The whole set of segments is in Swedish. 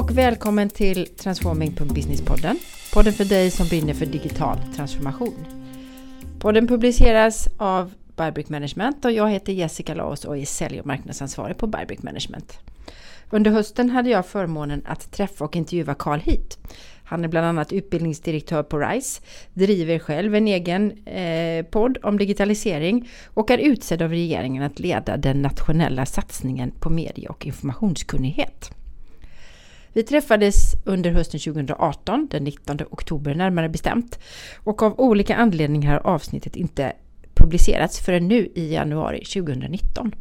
och välkommen till Transforming.businesspodden. Podden för dig som brinner för digital transformation. Podden publiceras av Bybrick Management och jag heter Jessica Laos och är sälj och marknadsansvarig på Bybrick Management. Under hösten hade jag förmånen att träffa och intervjua Carl Hit. Han är bland annat utbildningsdirektör på RISE, driver själv en egen eh, podd om digitalisering och är utsedd av regeringen att leda den nationella satsningen på medie och informationskunnighet. Vi träffades under hösten 2018, den 19 oktober närmare bestämt. Och av olika anledningar har avsnittet inte publicerats förrän nu i januari 2019.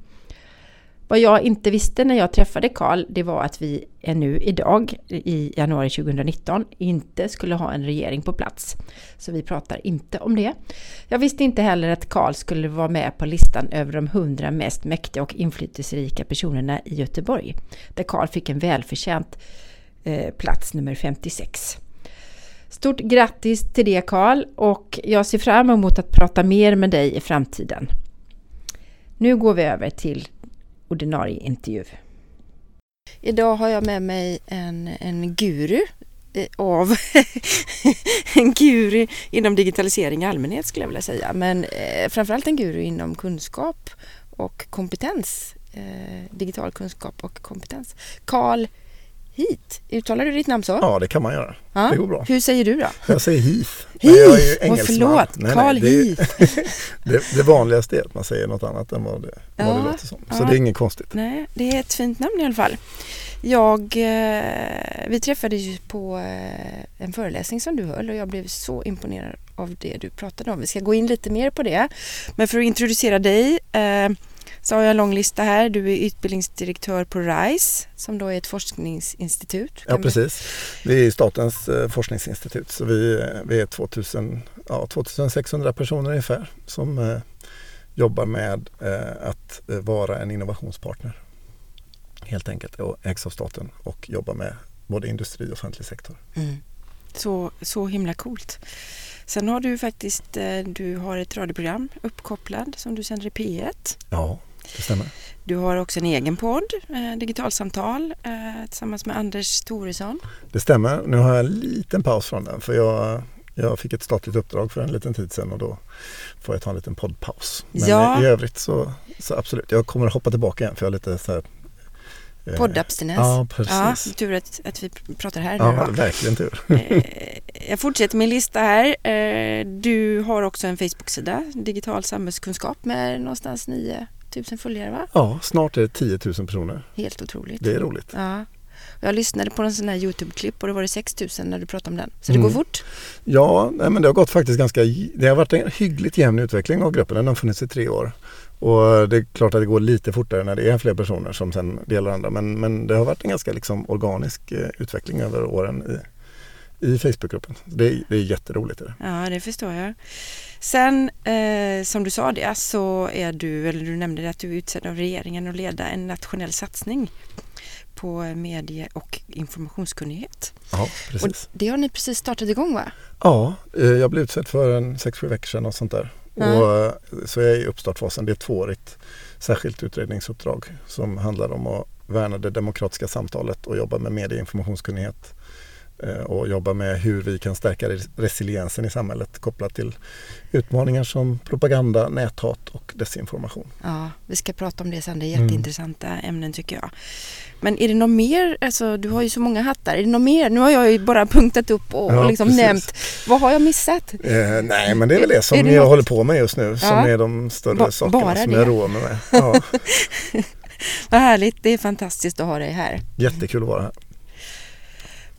Vad jag inte visste när jag träffade Karl, det var att vi ännu idag i januari 2019 inte skulle ha en regering på plats. Så vi pratar inte om det. Jag visste inte heller att Karl skulle vara med på listan över de 100 mest mäktiga och inflytelserika personerna i Göteborg. Där Karl fick en välförtjänt eh, plats nummer 56. Stort grattis till det Karl och jag ser fram emot att prata mer med dig i framtiden. Nu går vi över till ordinarie intervju. Idag har jag med mig en, en guru eh, av en guru inom digitalisering i allmänhet skulle jag vilja säga. Men eh, framförallt en guru inom kunskap och kompetens. Eh, digital kunskap och kompetens. Karl Hit. Uttalar du ditt namn så? Ja, det kan man göra. Ja. Det går bra. Hur säger du då? Jag säger Heath. Heath! Jag är ju oh, förlåt, Carl Heath. det, det, vanligaste är att man säger något annat än vad det, ja, vad det låter som. Så ja. det är inget konstigt. Nej, det är ett fint namn i alla fall. Jag, eh, vi träffades ju på eh, en föreläsning som du höll och jag blev så imponerad av det du pratade om. Vi ska gå in lite mer på det. Men för att introducera dig eh, så har jag en lång lista här. Du är utbildningsdirektör på RISE som då är ett forskningsinstitut. Ja precis. Vi är statens eh, forskningsinstitut så vi, vi är 2000, ja, 2600 personer ungefär som eh, jobbar med eh, att eh, vara en innovationspartner. Helt enkelt och ägs av staten och jobbar med både industri och offentlig sektor. Mm. Så, så himla coolt. Sen har du faktiskt eh, du har ett radioprogram uppkopplad som du sänder i P1. Ja, det stämmer. Du har också en egen podd, eh, Digitalsamtal, eh, tillsammans med Anders Thoresson. Det stämmer. Nu har jag en liten paus från den för jag, jag fick ett statligt uppdrag för en liten tid sedan och då får jag ta en liten poddpaus. Men ja. i övrigt så, så absolut, jag kommer att hoppa tillbaka igen för jag har lite så här eh, Poddabstinens. Ja, precis. Ja, tur att, att vi pratar här Ja, nu verkligen tur. Jag fortsätter min lista här. Du har också en Facebook-sida, Digital samhällskunskap med någonstans 9 000 följare va? Ja, snart är det 10 000 personer. Helt otroligt. Det är roligt. Ja. Jag lyssnade på en sån här Youtube-klipp och det var det 6 000 när du pratade om den. Så det mm. går fort? Ja, nej, men det har gått faktiskt ganska... Det har varit en hyggligt jämn utveckling av gruppen. Den har funnits i tre år. Och det är klart att det går lite fortare när det är fler personer som sen delar andra. Men, men det har varit en ganska liksom organisk eh, utveckling över åren i, i Facebookgruppen. Det, det är jätteroligt. Det. Ja, det förstår jag. Sen eh, som du sa det så är du, eller du nämnde det att du är utsedd av regeringen att leda en nationell satsning på medie och informationskunnighet. Ja, precis. Och det har ni precis startat igång va? Ja, eh, jag blev utsedd för en 6-7 veckor sedan och sånt där. Mm. Och, eh, så jag är i uppstartfasen. Det är ett tvåårigt särskilt utredningsuppdrag som handlar om att värna det demokratiska samtalet och jobba med medie och informationskunnighet och jobba med hur vi kan stärka resiliensen i samhället kopplat till utmaningar som propaganda, näthat och desinformation. Ja, vi ska prata om det sen. Det är jätteintressanta mm. ämnen tycker jag. Men är det något mer, alltså du har ju så många hattar, är det något mer? Nu har jag ju bara punktat upp och, ja, liksom nämnt. Vad har jag missat? Eh, nej men det är väl det som är det jag något? håller på med just nu ja. som är de större ba sakerna som det? jag roar mig med. Ja. Vad härligt, det är fantastiskt att ha dig här. Jättekul att vara här.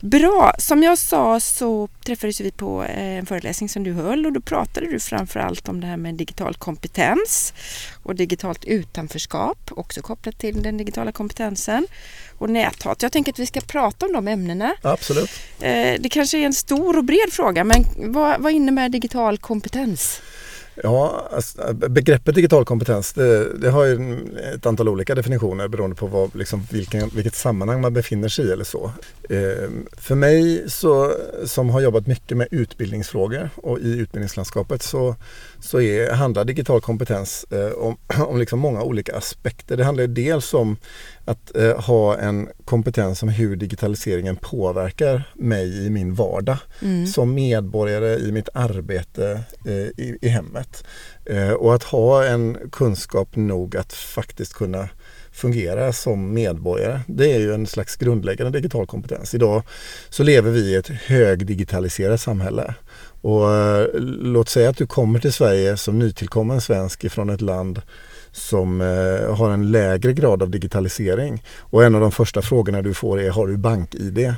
Bra! Som jag sa så träffades vi på eh, en föreläsning som du höll och då pratade du framförallt om det här med digital kompetens och digitalt utanförskap, också kopplat till den digitala kompetensen och näthat. Jag tänker att vi ska prata om de ämnena. Absolut. Eh, det kanske är en stor och bred fråga men vad, vad innebär digital kompetens? Ja, alltså, begreppet digital kompetens det, det, har ju ett antal olika definitioner beroende på vad, liksom, vilken, vilket sammanhang man befinner sig i eller så. Eh, för mig så, som har jobbat mycket med utbildningsfrågor och i utbildningslandskapet så, så är, handlar digital kompetens eh, om, om liksom många olika aspekter. Det handlar dels om att eh, ha en kompetens om hur digitaliseringen påverkar mig i min vardag mm. som medborgare i mitt arbete eh, i, i, hemmet. Eh, och att ha en kunskap nog att faktiskt kunna fungera som medborgare. Det är ju en slags grundläggande digital kompetens. Idag så lever vi i ett högdigitaliserat samhälle. Och eh, låt säga att du kommer till Sverige som nytillkommen svensk ifrån ett land som eh, har en lägre grad av digitalisering. Och en av de första frågorna du får är har du bank-id?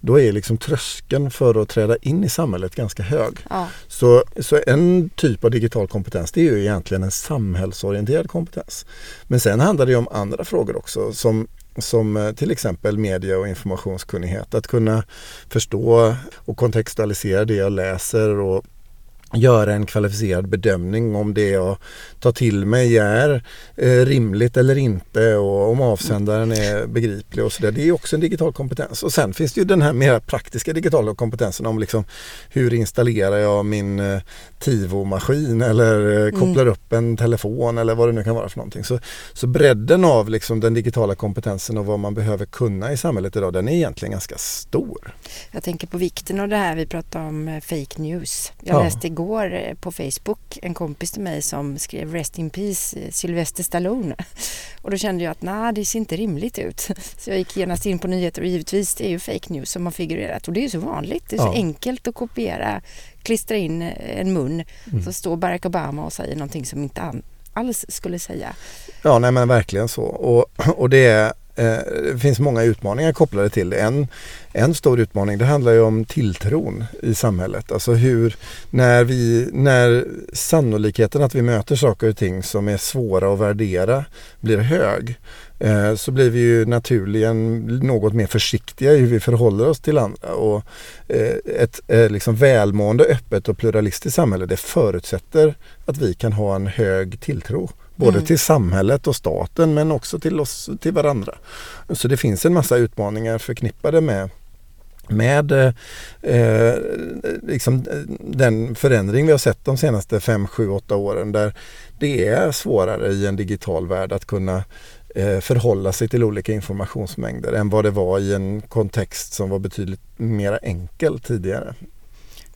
Då är liksom tröskeln för att träda in i samhället ganska hög. Ja. Så, så en typ av digital kompetens det är ju egentligen en samhällsorienterad kompetens. Men sen handlar det om andra frågor också som som eh, till exempel media och informationskunnighet. Att kunna förstå och kontextualisera det jag läser och göra en kvalificerad bedömning om det jag tar till mig är eh, rimligt eller inte och om avsändaren är begriplig och sådär. Det är också en digital kompetens. Och sen finns det ju den här mer praktiska digitala kompetensen om liksom hur installerar jag min eh, Tivo-maskin eller eh, mm. kopplar upp en telefon eller vad det nu kan vara för någonting. Så, så bredden av liksom den digitala kompetensen och vad man behöver kunna i samhället idag den är egentligen ganska stor. Jag tänker på vikten av det här vi pratar om fake news. Jag ja. läste igår eh, på Facebook en kompis till mig som skrev Rest in Peace eh, Sylvester Stallone. Och då kände jag att nej, det ser inte rimligt ut. Så jag gick genast in på nyheter och givetvis det är ju fake news som har figurerat och det är ju så vanligt. Det är så ja. enkelt att kopiera, klistra in eh, en mun mm. så står Barack Obama och säger någonting som inte alls skulle säga. Ja, nej men verkligen så. Och, och det är Eh, det finns många utmaningar kopplade till det. En, en stor utmaning det handlar ju om tilltron i samhället. Alltså hur, när, vi, när sannolikheten att vi möter saker och ting som är svåra att värdera blir hög eh, så blir vi ju naturligen något mer försiktiga i hur vi förhåller oss till andra. Och eh, ett liksom välmående, öppet och pluralistiskt samhälle det förutsätter att vi kan ha en hög tilltro. Både mm. till samhället och staten men också till oss, till varandra. Så det finns en massa utmaningar förknippade med med eh, liksom den förändring vi har sett de senaste 5, 7, 8 åren där det är svårare i en digital värld att kunna eh, förhålla sig till olika informationsmängder än vad det var i en kontext som var betydligt mer enkel tidigare.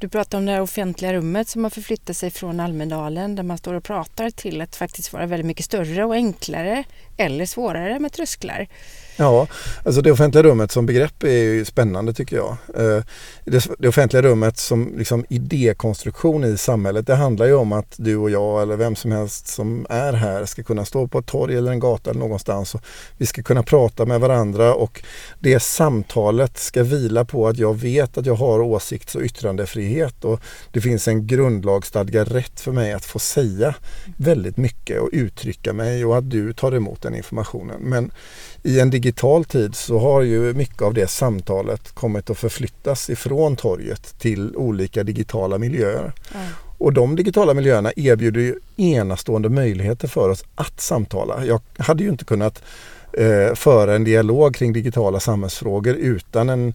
Du pratar om det här offentliga rummet som har förflyttat sig från Almedalen där man står och pratar till att faktiskt vara väldigt mycket större och enklare eller svårare med trösklar. Ja, alltså det offentliga rummet som begrepp är ju spännande tycker jag. Eh, det offentliga rummet som liksom idékonstruktion i samhället det handlar ju om att du och jag eller vem som helst som är här ska kunna stå på ett torg eller en gata eller någonstans och vi ska kunna prata med varandra och det samtalet ska vila på att jag vet att jag har åsikts och yttrandefrihet och det finns en grundlagsstadgad rätt för mig att få säga väldigt mycket och uttrycka mig och att du tar emot den informationen. Men i en digital tid så har ju mycket av det samtalet kommit att förflyttas ifrån torget till olika digitala miljöer. Mm. Och de digitala miljöerna erbjuder ju enastående möjligheter för oss att samtala. Jag hade ju inte kunnat eh, föra en dialog kring digitala samhällsfrågor utan en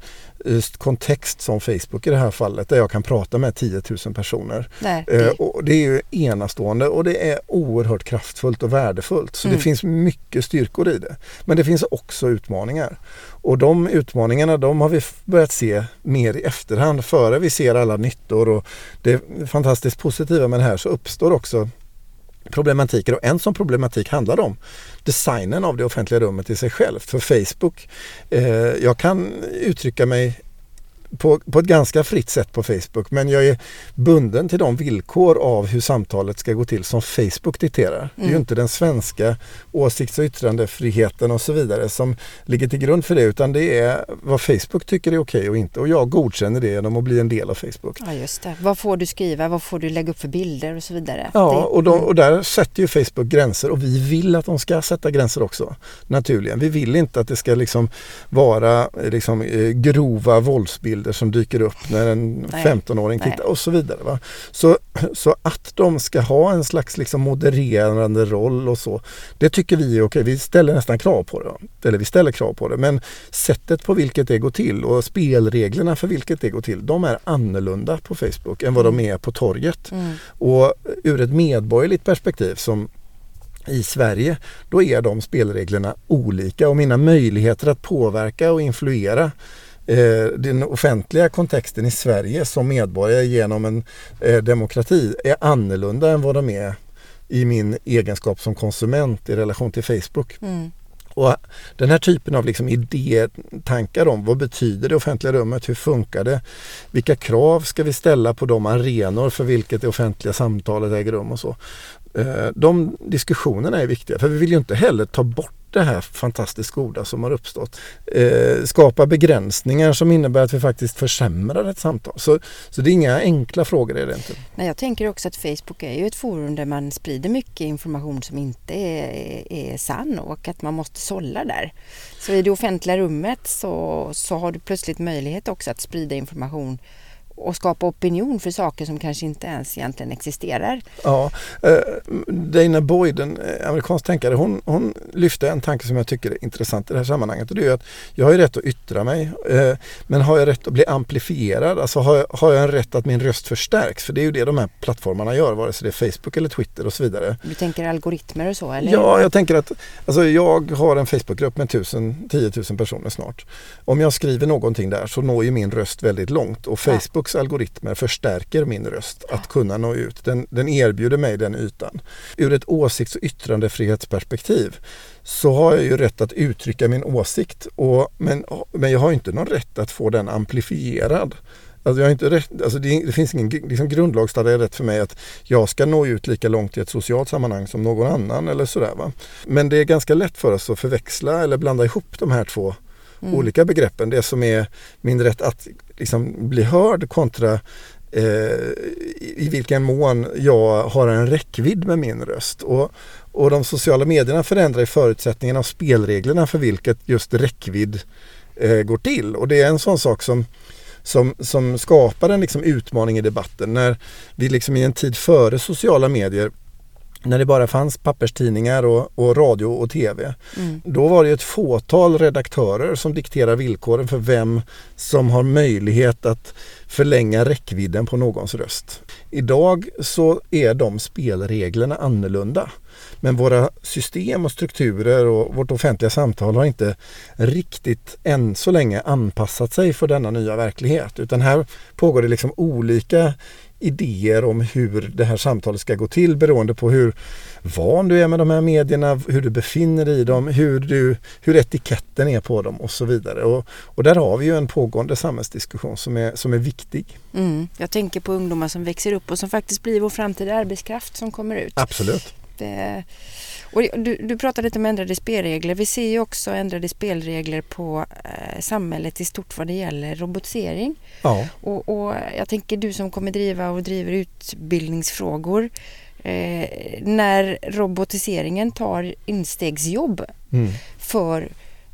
kontext som Facebook i det här fallet där jag kan prata med 10 000 personer. Nej, det... Eh, och det är ju enastående och det är oerhört kraftfullt och värdefullt. Så mm. det finns mycket styrkor i det. Men det finns också utmaningar. Och de utmaningarna de har vi börjat se mer i efterhand. Före vi ser alla nyttor och det fantastiskt positiva med det här så uppstår också problematiker och en sån problematik handlar om designen av det offentliga rummet i sig självt. För Facebook, eh, jag kan uttrycka mig på, på ett ganska fritt sätt på Facebook men jag är bunden till de villkor av hur samtalet ska gå till som Facebook dikterar. Mm. Det är ju mm. inte den svenska åsikts och yttrandefriheten och så vidare som ligger till grund för det utan det är vad Facebook tycker är okej och inte och jag godkänner det genom att bli en del av Facebook. Ja just det. Vad får du skriva, vad får du lägga upp för bilder och så vidare. Ja och, de, och där sätter ju Facebook gränser och vi vill att de ska sätta gränser också. Naturligen. Vi vill inte att det ska liksom vara liksom, eh, grova våldsbilder bilder som dyker upp när en 15-åring tittar och så vidare. Va? Så, så att de ska ha en slags liksom modererande roll och så, det tycker vi är okej. Vi ställer nästan krav på det. Eller vi ställer krav på det. Men sättet på vilket det går till och spelreglerna för vilket det går till, de är annorlunda på Facebook än vad mm. de är på torget. Mm. Och ur ett medborgerligt perspektiv som i Sverige, då är de spelreglerna olika och mina möjligheter att påverka och influera den offentliga kontexten i Sverige som medborgare genom en eh, demokrati är annorlunda än vad de är i min egenskap som konsument i relation till Facebook. Mm. Och Den här typen av liksom idétankar om vad betyder det offentliga rummet, hur funkar det, vilka krav ska vi ställa på de arenor för vilket det offentliga samtalet äger rum och så. Eh, de diskussionerna är viktiga för vi vill ju inte heller ta bort det här fantastiskt goda som har uppstått. Eh, skapa begränsningar som innebär att vi faktiskt försämrar ett samtal. Så, så det är inga enkla frågor är det inte. Nej, jag tänker också att Facebook är ju ett forum där man sprider mycket information som inte är, är sann och att man måste sålla där. Så i det offentliga rummet så, så har du plötsligt möjlighet också att sprida information och skapa opinion för saker som kanske inte ens egentligen existerar. Ja, eh, Dana Boyd, en eh, amerikansk tänkare, hon, hon lyfte en tanke som jag tycker är intressant i det här sammanhanget och det är att jag har rätt att yttra mig eh, men har jag rätt att bli amplifierad? Alltså har jag, har jag en rätt att min röst förstärks? För det är ju det de här plattformarna gör, vare sig det är Facebook eller Twitter och så vidare. Du tänker algoritmer och så eller? Ja, jag tänker att alltså jag har en Facebookgrupp med 1000, 10 000 personer snart. Om jag skriver någonting där så når ju min röst väldigt långt och Facebook Facebooks algoritmer förstärker min röst att kunna nå ut. Den, den erbjuder mig den ytan. Ur ett åsikts och yttrandefrihetsperspektiv så har jag ju rätt att uttrycka min åsikt och, men, men jag har inte någon rätt att få den amplifierad. Alltså jag har inte rätt, alltså det, det finns ingen liksom grundlagsstadgad rätt för mig att jag ska nå ut lika långt i ett socialt sammanhang som någon annan eller sådär. Va? Men det är ganska lätt för oss att förväxla eller blanda ihop de här två mm. olika begreppen. Det som är min rätt att liksom bli hörd kontra eh, i vilken mån jag har en räckvidd med min röst. Och, och de sociala medierna förändrar förutsättningarna och spelreglerna för vilket just räckvidd eh, går till. Och det är en sån sak som som, som skapar en liksom utmaning i debatten. När vi liksom i en tid före sociala medier när det bara fanns papperstidningar och, och radio och tv. Mm. Då var det ett fåtal redaktörer som dikterar villkoren för vem som har möjlighet att förlänga räckvidden på någons röst. Idag så är de spelreglerna annorlunda. Men våra system och strukturer och vårt offentliga samtal har inte riktigt än så länge anpassat sig för denna nya verklighet. Utan här pågår det liksom olika idéer om hur det här samtalet ska gå till beroende på hur van du är med de här medierna, hur du befinner dig i dem, hur, du, hur etiketten är på dem och så vidare. Och, och där har vi ju en pågående samhällsdiskussion som är, som är viktig. Mm. Jag tänker på ungdomar som växer upp och som faktiskt blir vår framtida arbetskraft som kommer ut. Absolut. Det, och du, du pratade lite om ändrade spelregler. Vi ser ju också ändrade spelregler på eh, samhället i stort vad det gäller robotisering. Ja. Och, och, jag tänker du som kommer driva och driver utbildningsfrågor. Eh, när robotiseringen tar instegsjobb mm. för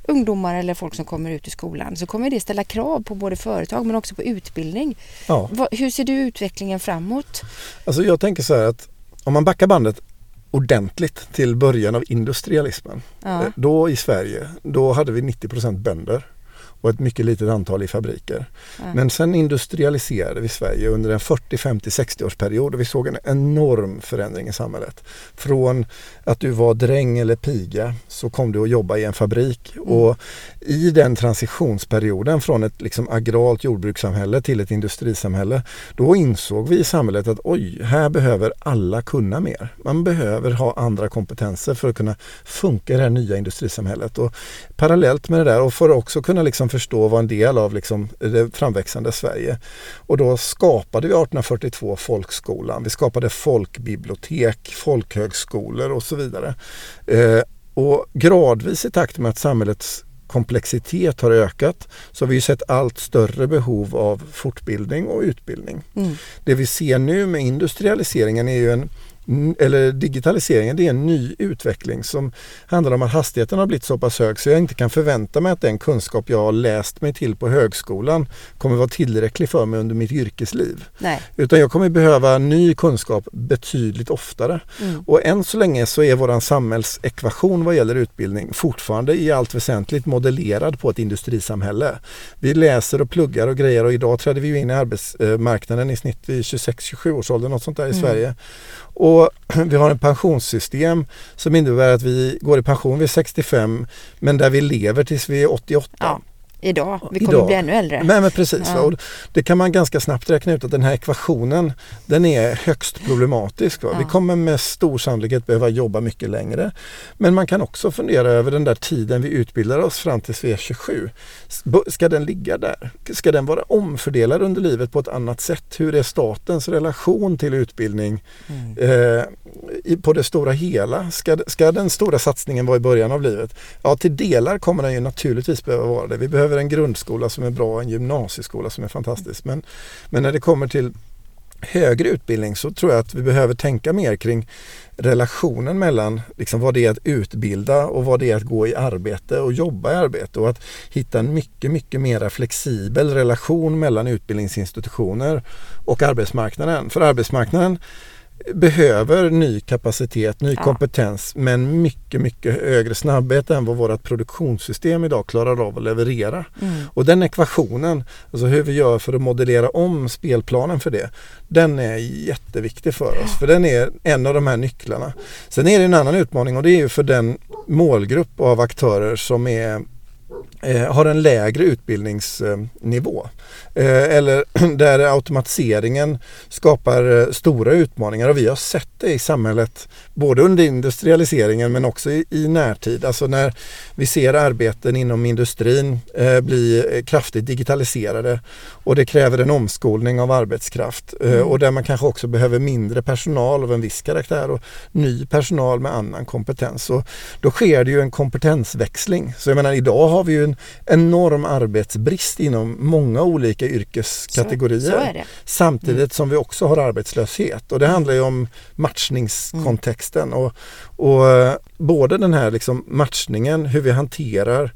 ungdomar eller folk som kommer ut i skolan så kommer det ställa krav på både företag men också på utbildning. Ja. hur ser du utvecklingen framåt? Alltså jag tänker så här att om man backar bandet ordentligt till början av industrialismen. Ja. Eh, då i Sverige, då hade vi 90% bönder och ett mycket litet antal i fabriker. Ja. Men sen industrialiserade vi Sverige under en 40, 50, 60 årsperiod och vi såg en enorm förändring i samhället. Från att du var dräng eller piga så kom du att jobba i en fabrik mm. och i den transitionsperioden från ett liksom agralt jordbrukssamhälle till ett industrisamhälle då insåg vi i samhället att oj, här behöver alla kunna mer. Man behöver ha andra kompetenser för att kunna funka i det här nya industrisamhället. Och parallellt med det där och för att också kunna liksom förstå och vara en del av liksom det framväxande Sverige. Och då skapade vi 1842 folkskolan. Vi skapade folkbibliotek, folkhögskolor och så vidare. Eh, och gradvis i takt med att samhällets komplexitet har ökat så har vi sett allt större behov av fortbildning och utbildning. Mm. Det vi ser nu med industrialiseringen är ju en eller digitaliseringen, det är en ny utveckling som handlar om att hastigheten har blivit så pass hög så jag inte kan förvänta mig att den kunskap jag har läst mig till på högskolan kommer vara tillräcklig för mig under mitt yrkesliv. Nej. Utan jag kommer behöva ny kunskap betydligt oftare. Mm. Och än så länge så är våran samhällsekvation vad gäller utbildning fortfarande i allt väsentligt modellerad på ett industrisamhälle. Vi läser och pluggar och grejer och idag trädde vi in i arbetsmarknaden i snitt vid 26-27 års ålder, något sånt där i mm. Sverige. Och vi har ett pensionssystem som innebär att vi går i pension vid 65 men där vi lever tills vi är 88. Ja. Idag. Vi kommer Idag. bli ännu äldre. Nej, men precis. Ja. Och det kan man ganska snabbt räkna ut att den här ekvationen den är högst problematisk. Ja. Vi kommer med stor sannolikhet behöva jobba mycket längre. Men man kan också fundera över den där tiden vi utbildar oss fram tills vi är 27. Ska den ligga där? Ska den vara omfördelad under livet på ett annat sätt? Hur är statens relation till utbildning mm. eh, på det stora hela? Ska, ska den stora satsningen vara i början av livet? Ja, till delar kommer den ju naturligtvis behöva vara det. Vi behöver behöver en grundskola som är bra, en gymnasieskola som är fantastisk. Men, men när det kommer till högre utbildning så tror jag att vi behöver tänka mer kring relationen mellan liksom vad det är att utbilda och vad det är att gå i arbete och jobba i arbete och att hitta en mycket, mycket mer flexibel relation mellan utbildningsinstitutioner och arbetsmarknaden. För arbetsmarknaden behöver ny kapacitet, ny ja. kompetens men mycket, mycket högre snabbhet än vad vårt produktionssystem idag klarar av att leverera. Mm. Och den ekvationen, alltså hur vi gör för att modellera om spelplanen för det, den är jätteviktig för oss. För den är en av de här nycklarna. Sen är det en annan utmaning och det är ju för den målgrupp av aktörer som är har en lägre utbildningsnivå. Eh, eller där automatiseringen skapar eh, stora utmaningar och vi har sett det i samhället både under industrialiseringen men också i, närtid. Alltså när vi ser arbeten inom industrin eh, bli kraftigt digitaliserade och det kräver en omskolning av arbetskraft mm. och där man kanske också behöver mindre personal av en viss karaktär och ny personal med annan kompetens. Och då sker det ju en kompetensväxling. Så jag menar idag har vi ju en enorm arbetsbrist inom många olika yrkeskategorier. Så, så samtidigt mm. som vi också har arbetslöshet och det handlar ju om matchningskontexten och, och både den här liksom matchningen, hur vi hanterar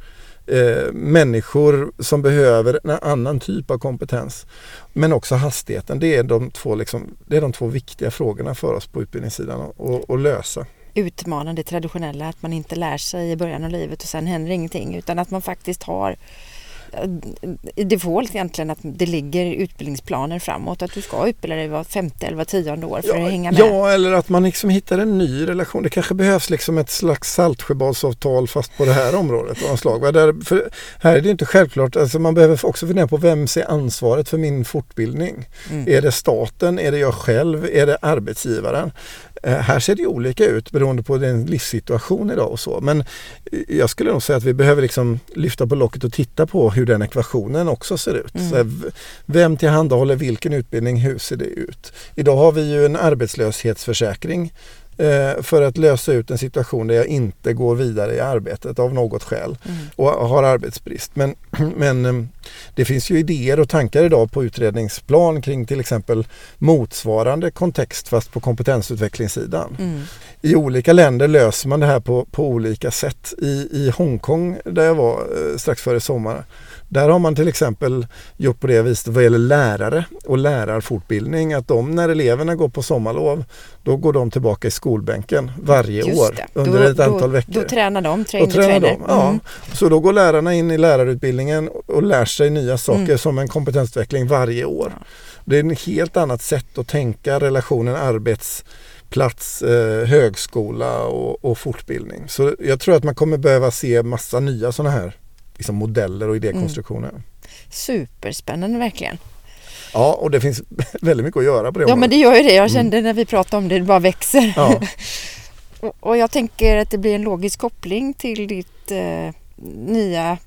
eh, människor som behöver en annan typ av kompetens. Men också hastigheten. Det är de två, liksom, det är de två viktiga frågorna för oss på utbildningssidan att lösa utmana det traditionella, att man inte lär sig i början av livet och sen händer ingenting utan att man faktiskt har default egentligen att det ligger utbildningsplaner framåt. Att du ska utbilda dig var femte eller var tionde år för ja, att hänga med. Ja, eller att man liksom hittar en ny relation. Det kanske behövs liksom ett slags Saltsjöbadsavtal fast på det här området. Av slag. Där, för här är det inte självklart. Alltså man behöver också fundera på vem ser ansvaret för min fortbildning? Mm. Är det staten? Är det jag själv? Är det arbetsgivaren? Eh, här ser det olika ut beroende på din livssituation idag och så. Men jag skulle nog säga att vi behöver liksom lyfta på locket och titta på hur den ekvationen också ser ut. Mm. Så vem tillhandahåller vilken utbildning? Hur ser det ut? Idag har vi ju en arbetslöshetsförsäkring Eh, för att lösa ut en situation där jag inte går vidare i arbetet av något skäl mm. och har arbetsbrist. Men, men eh, det finns ju idéer och tankar idag på utredningsplan kring till exempel motsvarande kontext fast på kompetensutvecklingssidan. Mm. I olika länder löser man det här på, på olika sätt. I, I Hongkong där jag var eh, strax före sommaren där har man till exempel gjort på det viset vad gäller lärare och lärarfortbildning att de när eleverna går på sommarlov då går de tillbaka i skolbänken varje Just år det. under då, ett antal då, veckor. Då tränar de, trainer, då tränar de, ja. Mm. Så då går lärarna in i lärarutbildningen och lär sig nya saker mm. som en kompetensutveckling varje år. Det är ett helt annat sätt att tänka relationen arbetsplats, eh, högskola och, och, fortbildning. Så jag tror att man kommer behöva se massa nya sådana här liksom modeller och idékonstruktioner. Mm. Superspännande verkligen. Ja, och det finns väldigt mycket att göra på det Ja, området. men det gör ju det. Jag mm. kände mm. när vi pratade om det, det bara växer. Ja. och jag tänker att det blir en logisk koppling till ditt eh, nya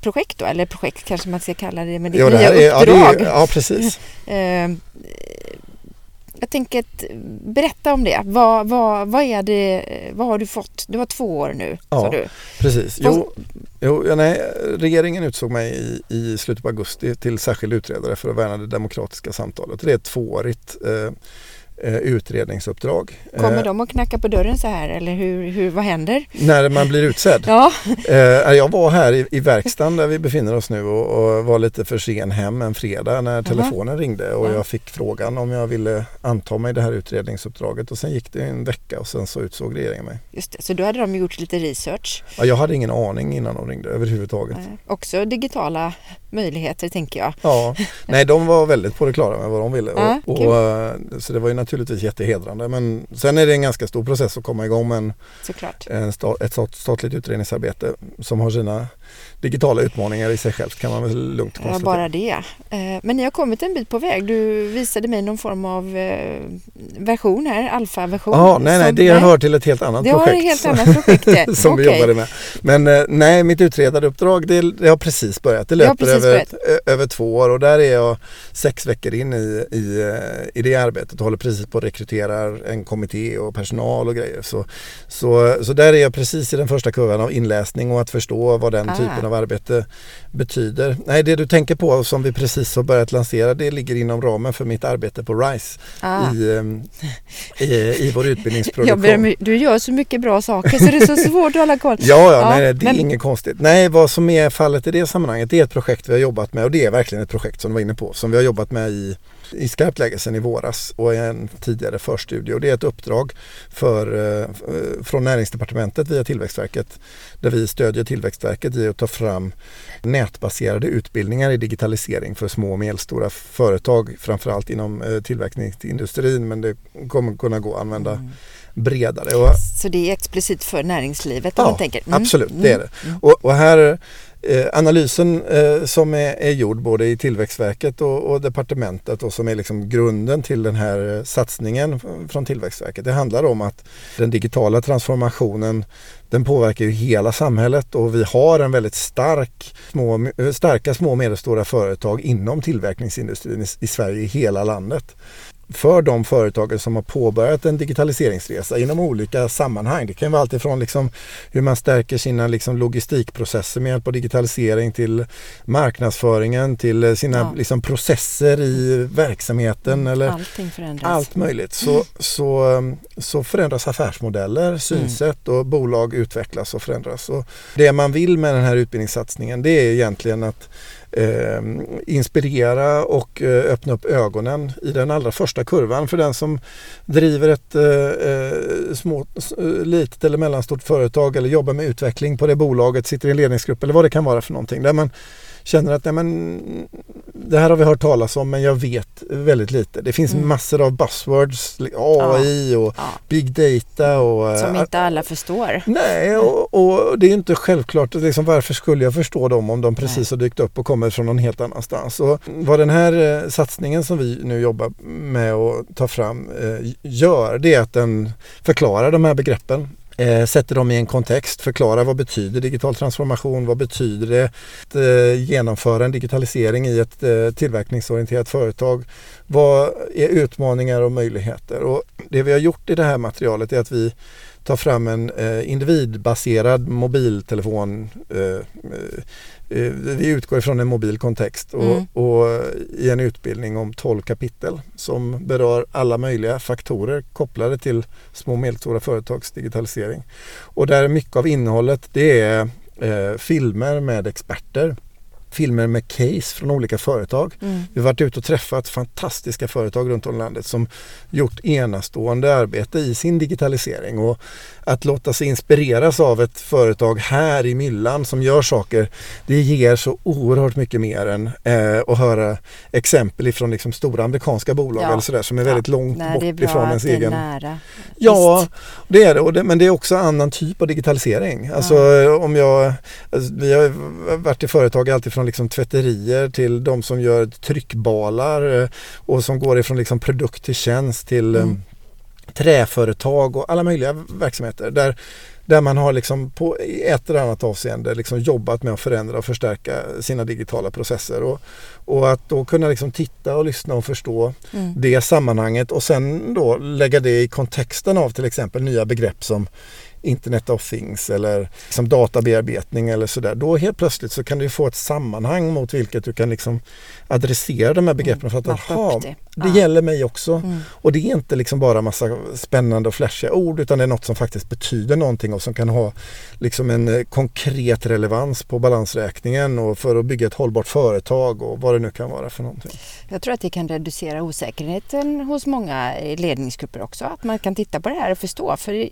projekt då, eller projekt kanske man ska kalla det, men ditt ja, nya är, uppdrag. Ja, är, ja precis. eh, jag tänker att berätta om det. Vad, vad, vad, är det, vad har du fått? Du har två år nu, ja, sa du. precis. Jo, jo, nej, regeringen utsåg mig i, i slutet på augusti till särskild utredare för att värna det demokratiska samtalet. Det är ett tvåårigt eh, eh, utredningsuppdrag. Kommer Eh, de att knacka på dörren så här eller hur, hur, vad händer? När man blir utsedd. Ja, Eh, jag var här i, i verkstaden där vi befinner oss nu och, och var lite för sen hem en fredag när telefonen ringde och Ja. jag fick frågan om jag ville anta mig det här utredningsuppdraget och sen gick det en vecka och sen så utsåg regeringen mig. just det. Så då hade de gjort lite research. Ja, jag hade ingen aning innan de ringde överhuvudtaget. Eh, också digitala möjligheter tänker jag. Ja, nej de var väldigt på det klara med vad de ville. Ja, och, och, eh, så det var ju naturligtvis jättehedrande men sen är det en ganska stor process att komma igång med en, en sta, ett stat- statligt utredningsarbete som har sina digitala utmaningar i sig självt kan man väl lugnt Ja, konstatera. bara det. Eh, Men ni har kommit en bit på väg. Du visade mig någon form av eh, version här, alfaversion. Ja, nej, nej, det hör till ett helt annat Det projekt. ett helt annat projekt det. som vi Okej. jobbade med. Men eh, nej, mitt utredaruppdrag det, det har precis börjat. Det Det har löper över, ö- över två år och där är jag sex veckor in i, i, i det arbetet och håller precis på att rekrytera en kommitté och personal och grejer. Så, så, så där är jag precis i den första kurvan av inläsning och att förstå vad den. Typen av arbete betyder. Nej, det du tänker på som vi precis har börjat lansera det ligger inom ramen för mitt arbete på RISE Ah. i, ehm, i, i vår utbildningsproduktion. ber du gör så mycket bra saker så det är så svårt att hålla koll. Ja, ja, Ja, nej, det är men- inget konstigt. Nej, vad som är fallet i det sammanhanget, det är ett projekt vi har jobbat med och det är verkligen ett projekt som du var inne på, som vi har jobbat med i, i skarpt läge sedan i våras och i en tidigare förstudie. Och det är ett uppdrag för, eh, från Näringsdepartementet via Tillväxtverket där vi stödjer Tillväxtverket i att ta fram nätbaserade utbildningar i digitalisering för små och medelstora företag, framförallt inom eh, tillverkningsindustrin, men det kommer kunna gå att använda Mm. bredare. Och Så det är explicit för näringslivet om Ja, man tänker. Mm. absolut, det är det. Mm. Och, och här eh, analysen eh, som är, är gjord både i Tillväxtverket och, och departementet och som är liksom grunden till den här eh, satsningen från Tillväxtverket. Det handlar om att den digitala transformationen den påverkar ju hela samhället och vi har en väldigt stark, små, eh, starka små och medelstora företag inom tillverkningsindustrin i, i Sverige, i hela landet för de företagen som har påbörjat en digitaliseringsresa inom olika sammanhang. Det kan vara alltifrån liksom hur man stärker sina liksom logistikprocesser med hjälp av digitalisering till marknadsföringen till sina Ja. liksom processer i verksamheten eller Allting förändras. allt möjligt. Så, så, um, så förändras affärsmodeller, synsätt och bolag utvecklas och förändras. Och det man vill med den här utbildningssatsningen det är egentligen att eh, inspirera och eh, öppna upp ögonen i den allra första kurvan för den som driver ett eh, eh små, eh, litet eller mellanstort företag eller jobbar med utveckling på det bolaget, sitter i en ledningsgrupp eller vad det kan vara för någonting. Där man känner att nej, men, det här har vi hört talas om men jag vet väldigt lite. Det finns Mm. massor av buzzwords, AI och Ja, big data och eh, som inte alla förstår. Nej, och, och det är inte självklart. Liksom, varför skulle jag förstå dem om de precis Nej. har dykt upp och kommer från någon helt annanstans? Och vad den här eh, satsningen som vi nu jobbar med att ta fram eh, gör, det är att den förklarar de här begreppen. Eh, sätter dem i en kontext, förklarar vad betyder digital transformation, vad betyder det att eh, genomföra en digitalisering i ett eh, tillverkningsorienterat företag. Vad är utmaningar och möjligheter? Och det vi har gjort i det här materialet är att vi tar fram en eh, individbaserad mobiltelefon. Eh, eh, Eh, vi utgår ifrån en mobil kontext och, Mm. och i en utbildning om 12 kapitel som berör alla möjliga faktorer kopplade till små och medelstora företags digitalisering. Och där mycket av innehållet det är eh, filmer med experter, filmer med case från olika företag Mm. vi har varit ute och träffat fantastiska företag runt om i landet som gjort enastående arbete i sin digitalisering. Och att låta sig inspireras av ett företag här i myllan som gör saker, det ger så oerhört mycket mer än eh, att höra exempel ifrån liksom stora amerikanska bolag Ja. eller sådär som är väldigt långt Nej, bort det är bra ifrån ens egen nära. Ja, Visst. det är det. Det. Men det är också annan typ av digitalisering. Alltså om jag, alltså, vi har varit i företag alltifrån liksom tvätterier till de som gör tryckbalar eh, och som går ifrån liksom produkt till tjänst till Mm. mm. träföretag och alla möjliga verksamheter. Där, där man har liksom på ett eller annat avseende liksom jobbat med att förändra och förstärka sina digitala processer. Och, och att då kunna liksom titta och lyssna och förstå Mm. det sammanhanget och sen då lägga det i kontexten av till exempel nya begrepp som Internet of Things eller liksom databearbetning eller sådär. Då helt plötsligt så kan du få ett sammanhang mot vilket du kan liksom adressera de här begreppen för att Mappa aha, det. Det ah. gäller mig också. Mm. Och det är inte liksom bara massa spännande och flashiga ord utan det är något som faktiskt betyder någonting och som kan ha liksom en eh, konkret relevans på balansräkningen och för att bygga ett hållbart företag och vad det nu kan vara för någonting. Jag tror att det kan reducera osäkerheten hos många ledningsgrupper också. Att man kan titta på det här och förstå. För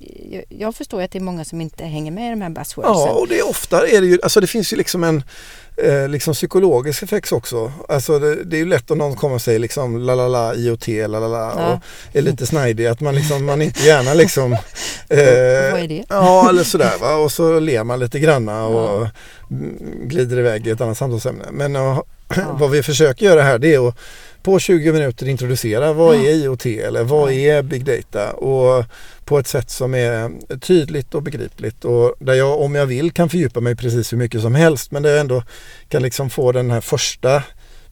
jag förstår att det är många som inte hänger med i de här buzzwordsen. Ja, och det är ofta är det ju, alltså det finns ju liksom en eh, liksom psykologisk effekt också. Alltså det, det, är ju lätt om någon kommer och säger liksom la la la IoT la la la ja. och är lite snajdig att man liksom man inte gärna liksom eh, Vad är det? Ja eller sådär va och så ler man lite granna och ja. glider iväg i ett annat samtalsämne. Men uh, ja. vad vi försöker göra här det är att på 20 minuter introducera vad är IoT eller vad är Big Data och på ett sätt som är tydligt och begripligt och där jag om jag vill kan fördjupa mig precis hur mycket som helst men där jag ändå kan liksom få den här första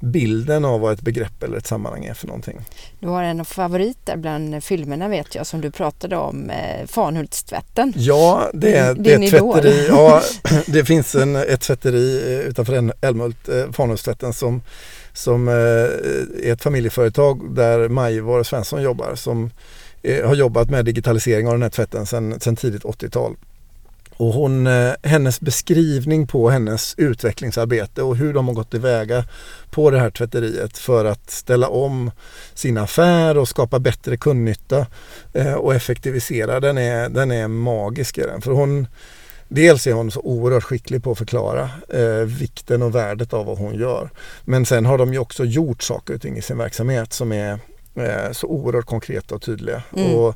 bilden av vad ett begrepp eller ett sammanhang är för någonting. Du har en favorit där bland filmerna vet jag som du pratade om, eh, Fanhultstvätten. Ja, det är, det är ett tvätteri. Ja, det finns en, ett tvätteri eh, utanför Älmhult, eh, Fanhultstvätten som, som eh, är ett familjeföretag där Majvor Svensson jobbar som eh, har jobbat med digitalisering av den här tvätten sedan tidigt 80-tal. Och hon, eh, hennes beskrivning på hennes utvecklingsarbete och hur de har gått tillväga på det här tvätteriet för att ställa om sin affär och skapa bättre kundnytta eh, och effektivisera den är, den är magisk. Är den. För hon, dels är hon så oerhört skicklig på att förklara eh, vikten och värdet av vad hon gör. Men sen har de ju också gjort saker och ting i sin verksamhet som är så oerhört konkreta och tydliga. Mm. Och,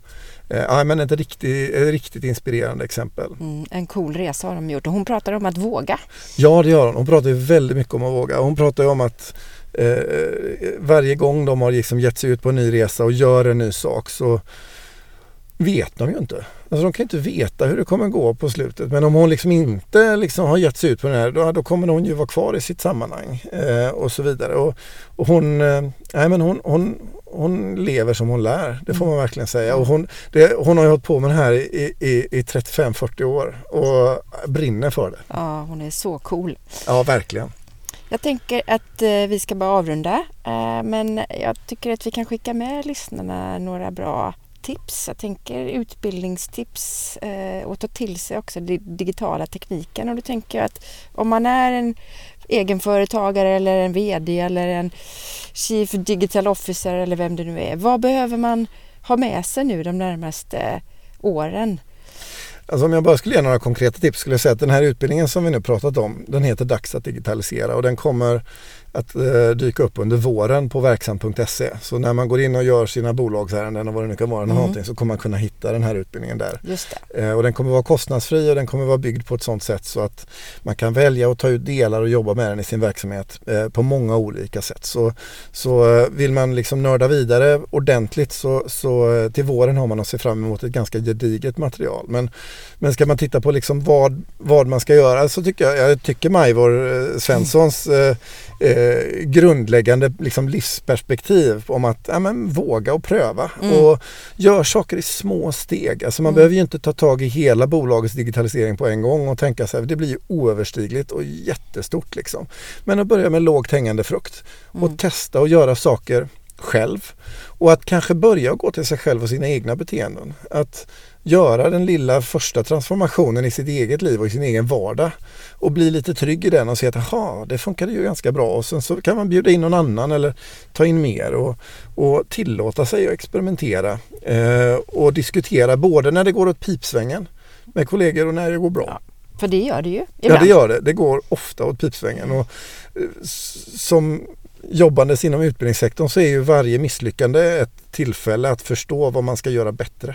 eh, ja, men ett, riktigt, ett riktigt inspirerande exempel. Mm, en cool resa har de gjort och hon pratar om att våga. Ja det gör hon. Hon pratar väldigt mycket om att våga. Hon pratar om att eh, varje gång de har liksom gett sig ut på en ny resa och gör en ny sak så vet de ju inte. Alltså de kan inte veta hur det kommer gå på slutet. Men om hon liksom inte liksom har gett sig ut på den här då, då kommer hon ju vara kvar i sitt sammanhang eh, och så vidare. Och, och hon, eh, nej men hon, hon, hon lever som hon lär, det får man verkligen säga. Och hon, det, hon har ju hållit på med det här i, i, i 35-40 år och brinner för det. Ja, hon är så cool. Ja, verkligen. Jag tänker att eh, vi ska bara avrunda eh, men jag tycker att vi kan skicka med lyssnarna några bra tips. Jag tänker utbildningstips eh, och ta till sig också den digitala tekniken. Och då tänker jag att om man är en egenföretagare eller en VD eller en Chief Digital Officer eller vem det nu är. Vad behöver man ha med sig nu de närmaste åren? Alltså om jag bara skulle ge några konkreta tips skulle jag säga att den här utbildningen som vi nu pratat om den heter Dags att digitalisera och den kommer att eh, dyka upp under våren på verksam.se. Så när man går in och gör sina bolagsärenden och vad det nu kan vara mm. någonting så kommer man kunna hitta den här utbildningen där. Eh, och den kommer vara kostnadsfri och den kommer vara byggd på ett sådant sätt så att man kan välja att ta ut delar och jobba med den i sin verksamhet eh, på många olika sätt. Så, så eh, vill man liksom nörda vidare ordentligt så, så eh, till våren har man att se fram emot ett ganska gediget material. Men, men ska man titta på liksom vad, vad man ska göra så tycker jag, jag tycker Majvor eh, Svenssons eh, grundläggande liksom, livsperspektiv om att ja, men, våga och pröva mm. och gör saker i små steg. Alltså man mm. behöver ju inte ta tag i hela bolagets digitalisering på en gång och tänka sig det blir ju oöverstigligt och jättestort liksom. Men att börja med lågt hängande frukt och mm. testa och göra saker själv och att kanske börja gå till sig själv och sina egna beteenden. Att göra den lilla första transformationen i sitt eget liv och i sin egen vardag och bli lite trygg i den och se att aha, det funkade ju ganska bra och sen så kan man bjuda in någon annan eller ta in mer och, och tillåta sig att experimentera eh, och diskutera både när det går åt pipsvängen med kollegor och när det går bra. Ja, för det gör det ju. Ibland. Ja det gör det. Det går ofta åt pipsvängen. Och, eh, som jobbandes inom utbildningssektorn så är ju varje misslyckande ett tillfälle att förstå vad man ska göra bättre.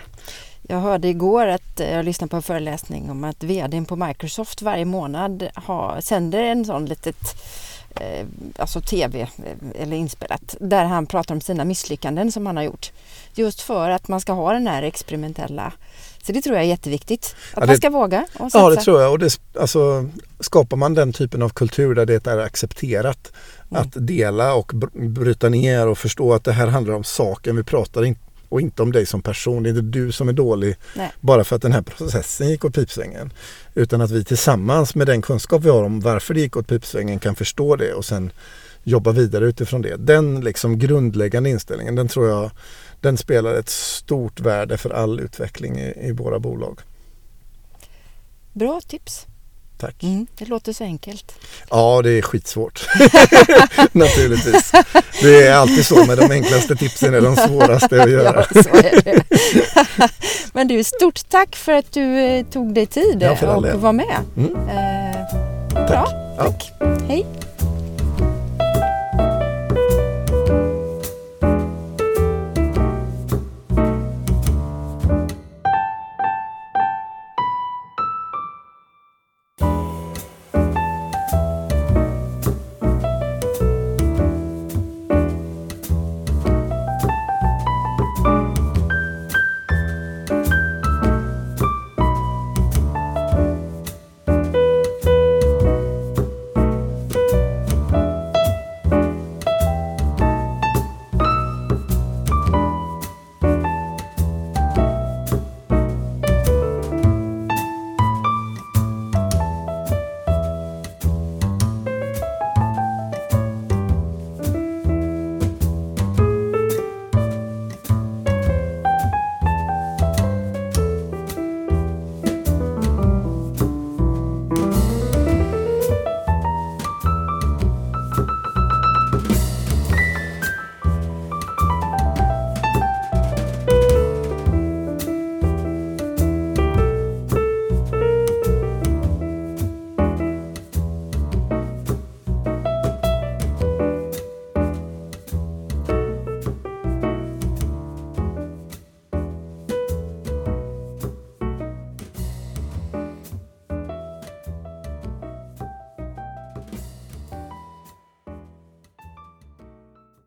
Jag hörde igår att eh, jag lyssnade på en föreläsning om att vdn på Microsoft varje månad har, sänder en sån litet eh, alltså tv eh, eller inspelat där han pratar om sina misslyckanden som han har gjort. Just för att man ska ha den här experimentella så det tror jag är jätteviktigt. Att ja, det, man ska våga och Ja det tror jag och det, alltså, skapar man den typen av kultur där det är accepterat mm. att dela och bryta ner och förstå att det här handlar om saken vi pratar inte och inte om dig som person. Det är inte du som är dålig Nej. bara för att den här processen gick åt pipsvängen. Utan att vi tillsammans med den kunskap vi har om varför det gick åt pipsvängen kan förstå det och sen jobba vidare utifrån det. Den liksom grundläggande inställningen, den tror jag den spelar ett stort värde för all utveckling i, i våra bolag. Bra tips. Tack. Mm, det låter så enkelt. Ja, det är skitsvårt. Naturligtvis. Det är alltid så med de enklaste tipsen är de svåraste att göra. Ja. Men du, stort tack för att du eh, tog dig tid Ja, och var med. Mm. Eh, Tack. Bra, Ja. tack. Hej.